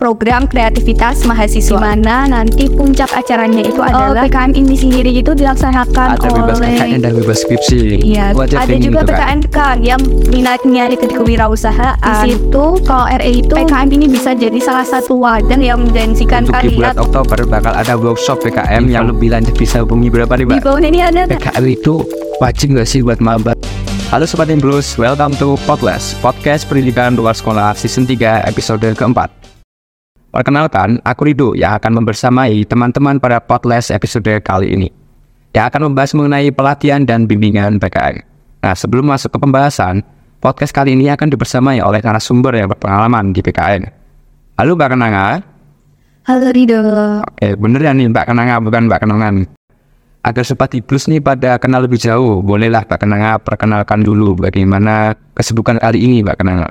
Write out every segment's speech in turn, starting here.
program kreativitas mahasiswa mana nanti puncak acaranya itu adalah PKM ini sendiri itu dilaksanakan ada bebas oleh KKN dan bebas skripsi Iya, ada juga gitu, Kak. PKNK yang minatnya di kewirausahaan. Di situ kalau RE itu PKM ini bisa jadi salah satu wadah yang menjanjikan untuk di bulan kalian. Oktober bakal ada workshop PKM yang lebih lanjut bisa hubungi berapa nih Di Mbak? bawah ini ada? PKM itu wajib nggak sih buat maba? Halo Sobat Imbrus, welcome to Podcast Podcast Pendidikan Luar Sekolah Season 3 episode keempat Perkenalkan, aku Rido yang akan membersamai teman-teman pada Podcast episode kali ini yang akan membahas mengenai pelatihan dan bimbingan PKM. Nah, sebelum masuk ke pembahasan, podcast kali ini akan dibersamai oleh narasumber yang berpengalaman di PKN. Halo Mbak Kenanga, Halo Rido. Oke, bener ya nih Mbak Kenanga, bukan Mbak Kenangan. Agar Sobat Iblus nih pada kenal lebih jauh, bolehlah Mbak Kenanga perkenalkan dulu bagaimana kesibukan kali ini Mbak Kenanga.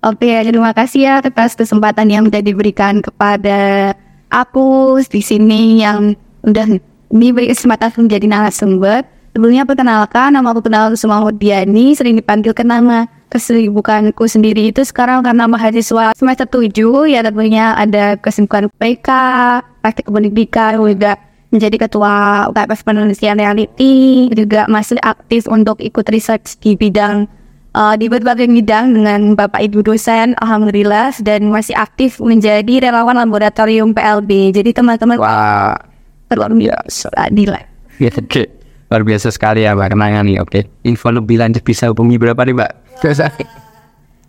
Oke, terima kasih ya atas kesempatan yang sudah diberikan kepada aku di sini yang udah diberi kesempatan menjadi narasumber. Sebelumnya perkenalkan, nama aku kenal Suma Diani, sering dipanggil ke nama kesibukanku sendiri itu sekarang karena mahasiswa semester 7 ya tentunya ada kesibukan PK, praktik pendidikan, juga menjadi ketua UKPF penelitian reality, juga masih aktif untuk ikut research di bidang uh, di berbagai bidang dengan Bapak Ibu dosen, alhamdulillah dan masih aktif menjadi relawan laboratorium PLB. Jadi teman-teman Wah, luar biasa nilai. ya, oke. Luar biasa sekali ya Mbak Kenanga nih, oke. Info lebih lanjut bisa hubungi berapa nih Mbak?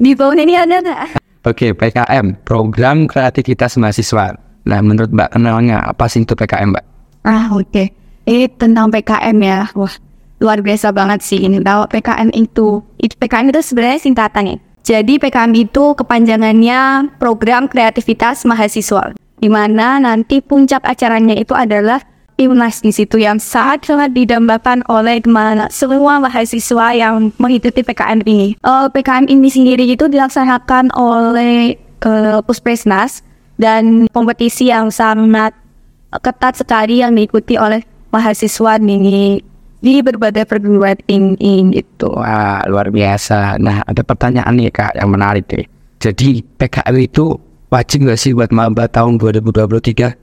Di bawah ini ada nggak? Oke, PKM, Program Kreativitas Mahasiswa. Nah, menurut Mbak Kenanga, apa sih itu PKM Mbak? Ah oke, ini tentang PKM ya, wah luar biasa banget sih ini. Tahu PKM itu, itu PKM itu sebenarnya singkatannya. Jadi PKM itu kepanjangannya Program Kreativitas Mahasiswa, di mana nanti puncak acaranya itu adalah Timnas di situ yang sangat sangat didambakan oleh mana semua mahasiswa yang mengikuti PKM ini. Eh, PKM ini sendiri itu dilaksanakan oleh eh, Puspesnas dan kompetisi yang sangat ketat sekali yang diikuti oleh mahasiswa di di berbagai perguruan tinggi gitu. Wah, luar biasa. Nah, ada pertanyaan nih Kak yang menarik nih. Jadi, PKM itu wajib nggak sih buat maba tahun 2023?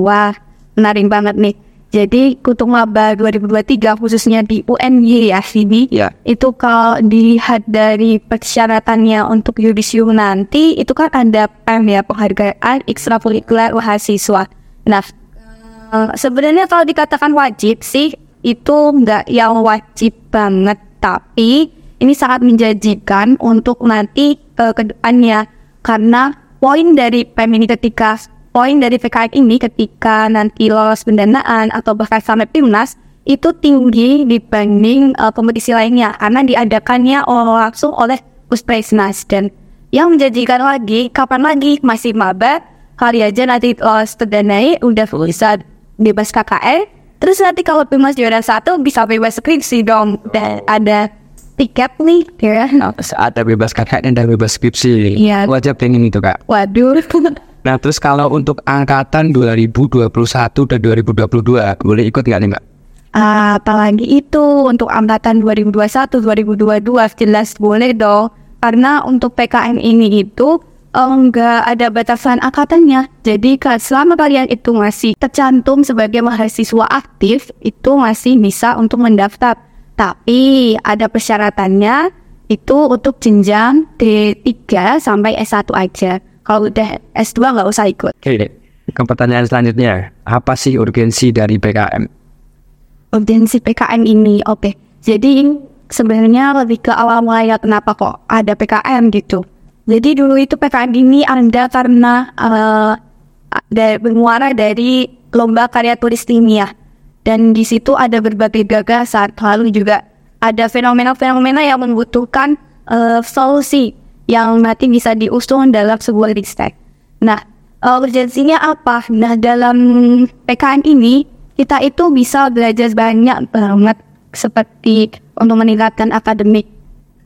Wah, menarik banget nih. Jadi Kutung Maba 2023 khususnya di UNY ya sini Ya. itu kalau dilihat dari persyaratannya untuk yudisium nanti itu kan ada PEM ya penghargaan ekstrakurikuler mahasiswa. Nah eh, sebenarnya kalau dikatakan wajib sih itu nggak yang wajib banget tapi ini sangat menjanjikan untuk nanti eh, ke depannya. Karena poin dari PEM ini ketika poin dari PKM ini ketika nanti lolos pendanaan atau bahkan sampai PIMNAS itu tinggi dibanding eh, kompetisi lainnya. Karena diadakannya langsung oleh Puspesnas dan yang menjanjikan lagi kapan lagi? Masih maba. Kali aja nanti lolos terdanai udah bisa bebas KKN terus nanti kalau PIMNAS juara satu bisa bebas skripsi dong dan ada tiket nih ya Ada bebas KKN dan bebas skripsi. Iya. Wajib pengen itu Kak. waduh Nah, terus kalau untuk angkatan 2021 dan 2022, boleh ikut nggak nih Mbak? Ah, apalagi itu untuk angkatan 2021 2022 jelas boleh dong karena untuk PKM ini itu enggak ada batasan angkatannya. Jadi selama kalian itu masih tercantum sebagai mahasiswa aktif itu masih bisa untuk mendaftar. Tapi ada persyaratannya itu untuk jenjang D3 sampai S1 aja. Kalau udah S2 nggak usah ikut. Oke, ke pertanyaan selanjutnya. Apa sih urgensi dari PKM? urgensi PKM ini oke. Jadi sebenarnya lebih ke awal mulanya kenapa kok ada PKM gitu jadi dulu itu PKM ini ada karena ada bermuara dari lomba karya tulis ilmiah dan di situ ada berbagai gagasan lalu juga ada fenomena-fenomena yang membutuhkan eh, solusi yang nanti bisa diusung dalam sebuah riset. Nah, eh, urgensinya apa? Nah, dalam PKM ini kita itu bisa belajar banyak banget seperti untuk meningkatkan akademik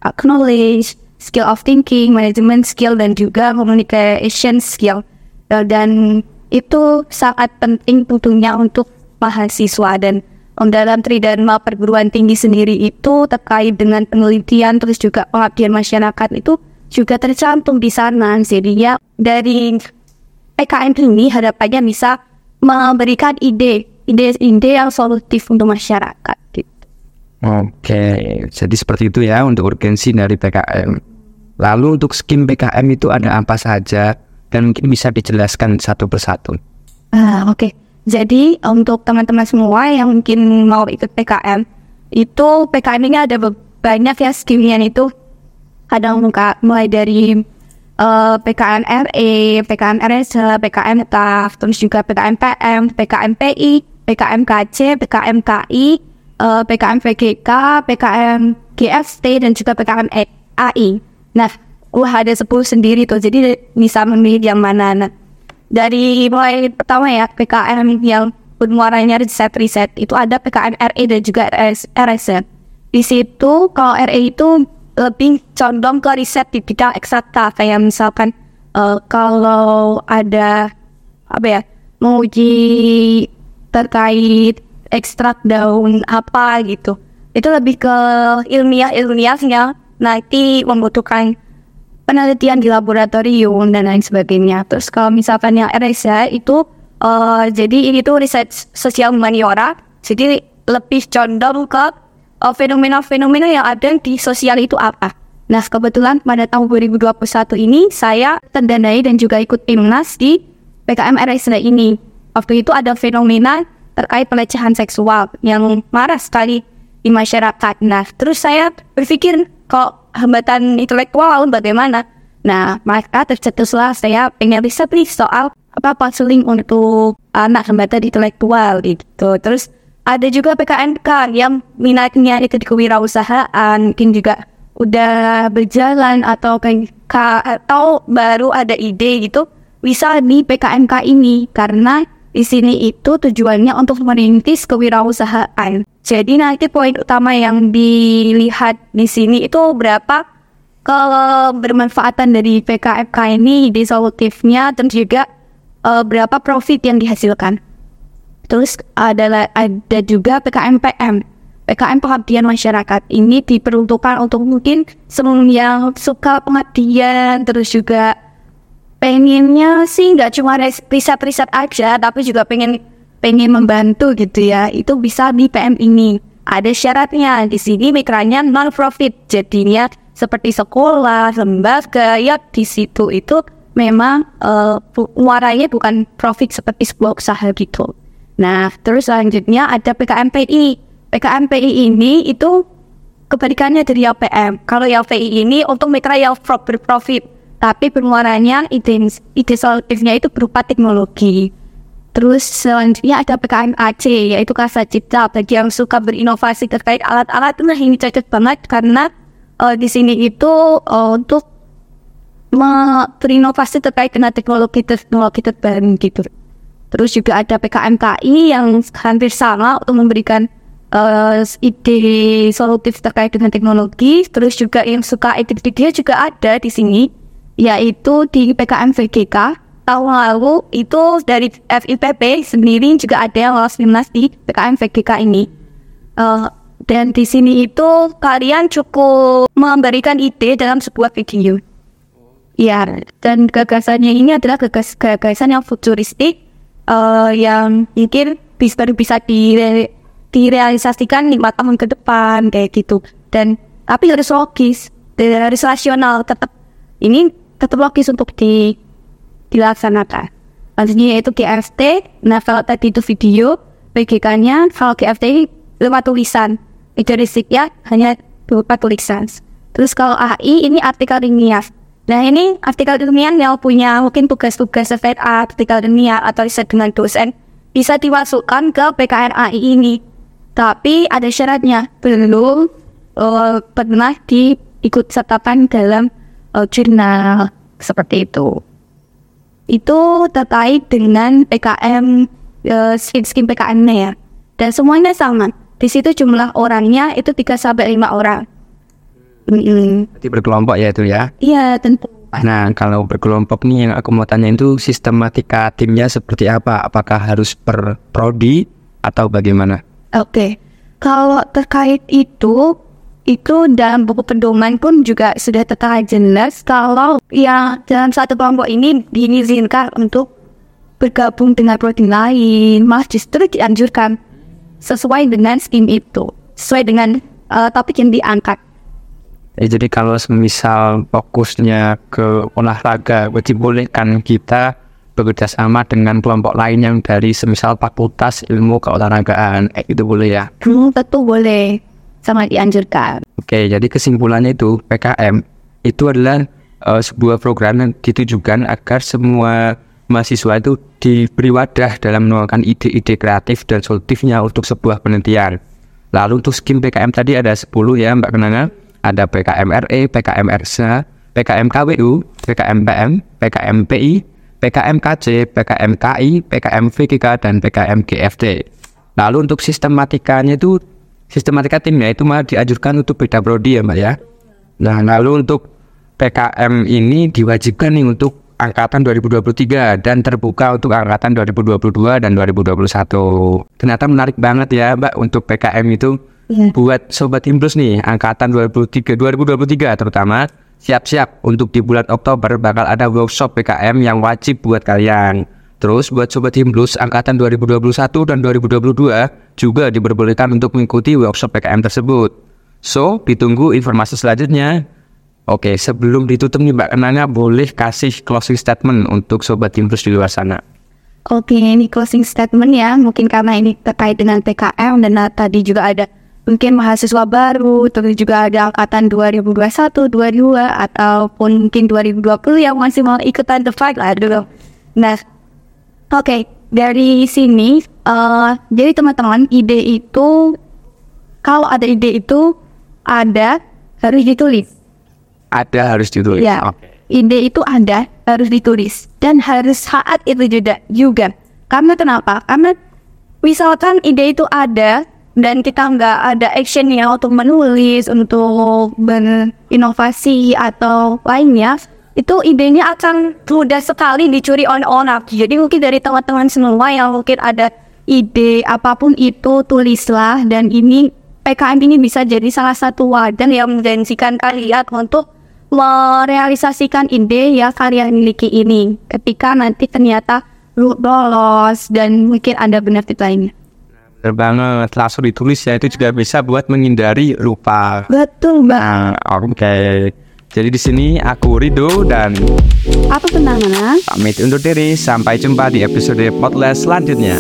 uh, knowledge, skill of thinking, management skill dan juga communication skill. Uh, dan itu sangat penting tentunya untuk mahasiswa dan dalam tridharma perguruan tinggi sendiri itu terkait dengan penelitian terus juga pengabdian masyarakat itu juga tercantum di sana. Jadi ya dari PKM ini harapannya bisa memberikan ide, ide-ide yang solutif untuk masyarakat. Gitu. Oke, jadi seperti itu ya untuk urgensi dari PKM. Lalu untuk skim PKM itu ada apa saja dan mungkin bisa dijelaskan satu persatu. Ah, Oke, jadi untuk teman-teman semua yang mungkin mau ikut PKM, itu PKM ini ada banyak ya skimnya itu. Ada muka mulai dari eh, PKM RE, PKM RS, PKM TAF, terus juga PKM PM, PKM PI, PKM KC, PKM KI, eh, PKM VGK, PKM GFT, dan juga PKM AI. Nah, ada 10 sendiri tuh, jadi bisa memilih yang mana. Nah, dari mulai pertama ya PKM yang bermuaranya riset-riset itu ada PKM RE dan juga RS, RSN. Di situ kalau RE itu lebih condong ke riset di bidang eksakta kayak misalkan eh, kalau ada apa ya menguji terkait ekstrak daun apa gitu itu lebih ke ilmiah ilmiahnya nanti membutuhkan penelitian di laboratorium dan lain sebagainya. Terus kalau misalkan yang RSA itu eh, jadi ini tuh riset sosial humaniora, jadi lebih condong ke eh, fenomena-fenomena yang ada di sosial itu apa. Nah kebetulan pada tahun 2021 ini saya terdanai dan juga ikut timnas di PKM RSA ini. Waktu itu ada fenomena terkait pelecehan seksual yang marah sekali di masyarakat. Nah, terus saya berpikir kok hambatan intelektual bagaimana? Nah, maka tercetuslah saya pengen riset nih soal apa konseling untuk anak hambatan intelektual gitu. Terus ada juga PKMK yang minatnya itu di kewirausahaan, mungkin juga udah berjalan atau atau baru ada ide gitu bisa di PKMK ini karena di sini itu tujuannya untuk merintis kewirausahaan. Jadi nanti poin utama yang dilihat di sini itu berapa kebermanfaatan dari PKMK ini di solutifnya dan juga eh, berapa profit yang dihasilkan. Terus ada ada juga PKM-PM. PKM pengabdian masyarakat ini diperuntukkan untuk mungkin semua yang suka pengabdian terus juga pengennya sih nggak cuma riset-riset aja tapi juga pengen pengen membantu gitu ya. Itu bisa di PM ini. Ada syaratnya. Di sini mitranya non profit. Jadinya seperti sekolah lembaga ya di situ itu memang bu- muaranya bukan profit seperti sebuah usaha gitu. Nah terus selanjutnya ada PKMPI PKMPI ini itu kebalikannya dari LPM. Kalau LPI ini untuk mitra yang pro- berprofit, tapi pengeluarannya ide, ide solutifnya itu berupa teknologi. Terus selanjutnya ada PKM AC, yaitu kasa cipta bagi yang suka berinovasi terkait alat-alat. Nah ini cocok banget karena eh, di sini itu eh, untuk berinovasi terkait dengan teknologi teknologi terbaru gitu. Terus juga ada PKMKI yang hampir sama untuk memberikan eh, ide solutif terkait dengan teknologi. Terus juga yang suka video juga ada di sini, yaitu di PKM VGK. Tahun lalu itu dari FIPP sendiri juga ada yang lolos timnas di PKM VGK ini. Eh, dan di sini itu kalian cukup memberikan ide dalam sebuah video. Ya, dan gagasannya ini adalah gagas gagasan yang futuristik eh, yang mungkin bisa bisa dire- direalisasikan lima tahun ke depan kayak gitu. Dan tapi harus logis, harus rasional. Tetap ini tetap logis untuk di dilaksanakan. Maksudnya yaitu GFT. Nah kalau tadi itu video, PGK-nya kalau GFT lewat tulisan. Itu risiknya hanya berupa tulisan. Terus kalau AI ini artikel ilmiah. Nah ini artikel ilmiah yang punya mungkin tugas-tugas terkait artikel ilmiah atau riset dengan dosen bisa dimasukkan ke PKN AI ini. Tapi ada syaratnya belum eh, pernah diikut sertakan dalam jurnal seperti itu. Itu terkait dengan PKM eh, skim-skim PKM-nya ya. Dan semuanya sama. Di situ jumlah orangnya itu 3 sampai 5 orang. Mm, Berarti berkelompok ya itu ya. Iya tentu. Nah, kalau berkelompok nih yang aku mau tanya itu sistematika timnya seperti apa? Apakah harus per prodi atau bagaimana? Oke, kalau terkait itu itu dalam buku pedoman pun juga sudah tertera jelas kalau yang dalam satu kelompok ini diizinkan untuk bergabung dengan protein lain, malah justru dianjurkan sesuai dengan skim itu, sesuai dengan uh, topik yang diangkat. Ya, jadi kalau misal fokusnya ke olahraga, berarti bolehkan kita bekerja sama dengan kelompok lain yang dari semisal fakultas ilmu keolahragaan, eh, itu boleh ya? Hmm, tentu boleh sangat dianjurkan. Oke, jadi kesimpulannya itu PKM itu adalah uh, sebuah program yang ditujukan agar semua mahasiswa itu diberi wadah dalam menemukan ide-ide kreatif dan solutifnya untuk sebuah penelitian. Lalu untuk skim PKM tadi ada 10 ya Mbak Kenanga. Ada PKM RE, PKM RSA, PKM KWU, PKM PM, PKM PI, PKM KJ, PKM KI, PKM VGK, dan PKM GFT. Lalu untuk sistematikanya itu sistematika timnya itu malah dianjurkan untuk beda prodi ya mbak ya. Nah lalu untuk PKM ini diwajibkan nih untuk angkatan 2023 dan terbuka untuk angkatan 2022 dan 2021. Ternyata menarik banget ya mbak untuk PKM itu yeah. buat sobat Implus nih angkatan 2023 2023 terutama siap-siap untuk di bulan Oktober bakal ada workshop PKM yang wajib buat kalian. Terus buat Sobat Himplus angkatan 2021 dan 2022 juga diperbolehkan untuk mengikuti workshop PKM tersebut. So, ditunggu informasi selanjutnya. Oke, sebelum ditutup nih Mbak Kenanya, boleh kasih closing statement untuk Sobat Himplus di luar sana. Oke, ini closing statement ya. Mungkin karena ini terkait dengan PKM dan tadi juga ada mungkin mahasiswa baru, terus juga ada angkatan 2021, 22, ataupun mungkin 2020 yang masih mau ikutan the fight lah dulu. Nah, okay, dari sini, uh, jadi teman-teman, ide itu kalau ada ide itu ada harus ditulis. Ada harus ditulis. Ya, okay. ide itu ada harus ditulis dan harus saat itu juga juga. Karena kenapa? Karena misalkan ide itu ada dan kita nggak ada actionnya untuk menulis, untuk berinovasi atau lainnya, itu idenya akan mudah sekali dicuri oleh orang. Jadi mungkin dari teman-teman semua yang mungkin ada ide apa pun itu tulislah dan ini PKM ini bisa jadi salah satu wadah yang menjanjikan kalian untuk merealisasikan ide yang kalian miliki ini ketika nanti ternyata lolos dan mungkin ada benefit lainnya. Benar banget, langsung ditulis ya itu juga bisa buat menghindari lupa. Betul, Mbak. Nah, oke. Okay. Jadi di sini aku Rido dan apa penanganan? Pamit undur diri. Sampai jumpa di episode podcast selanjutnya.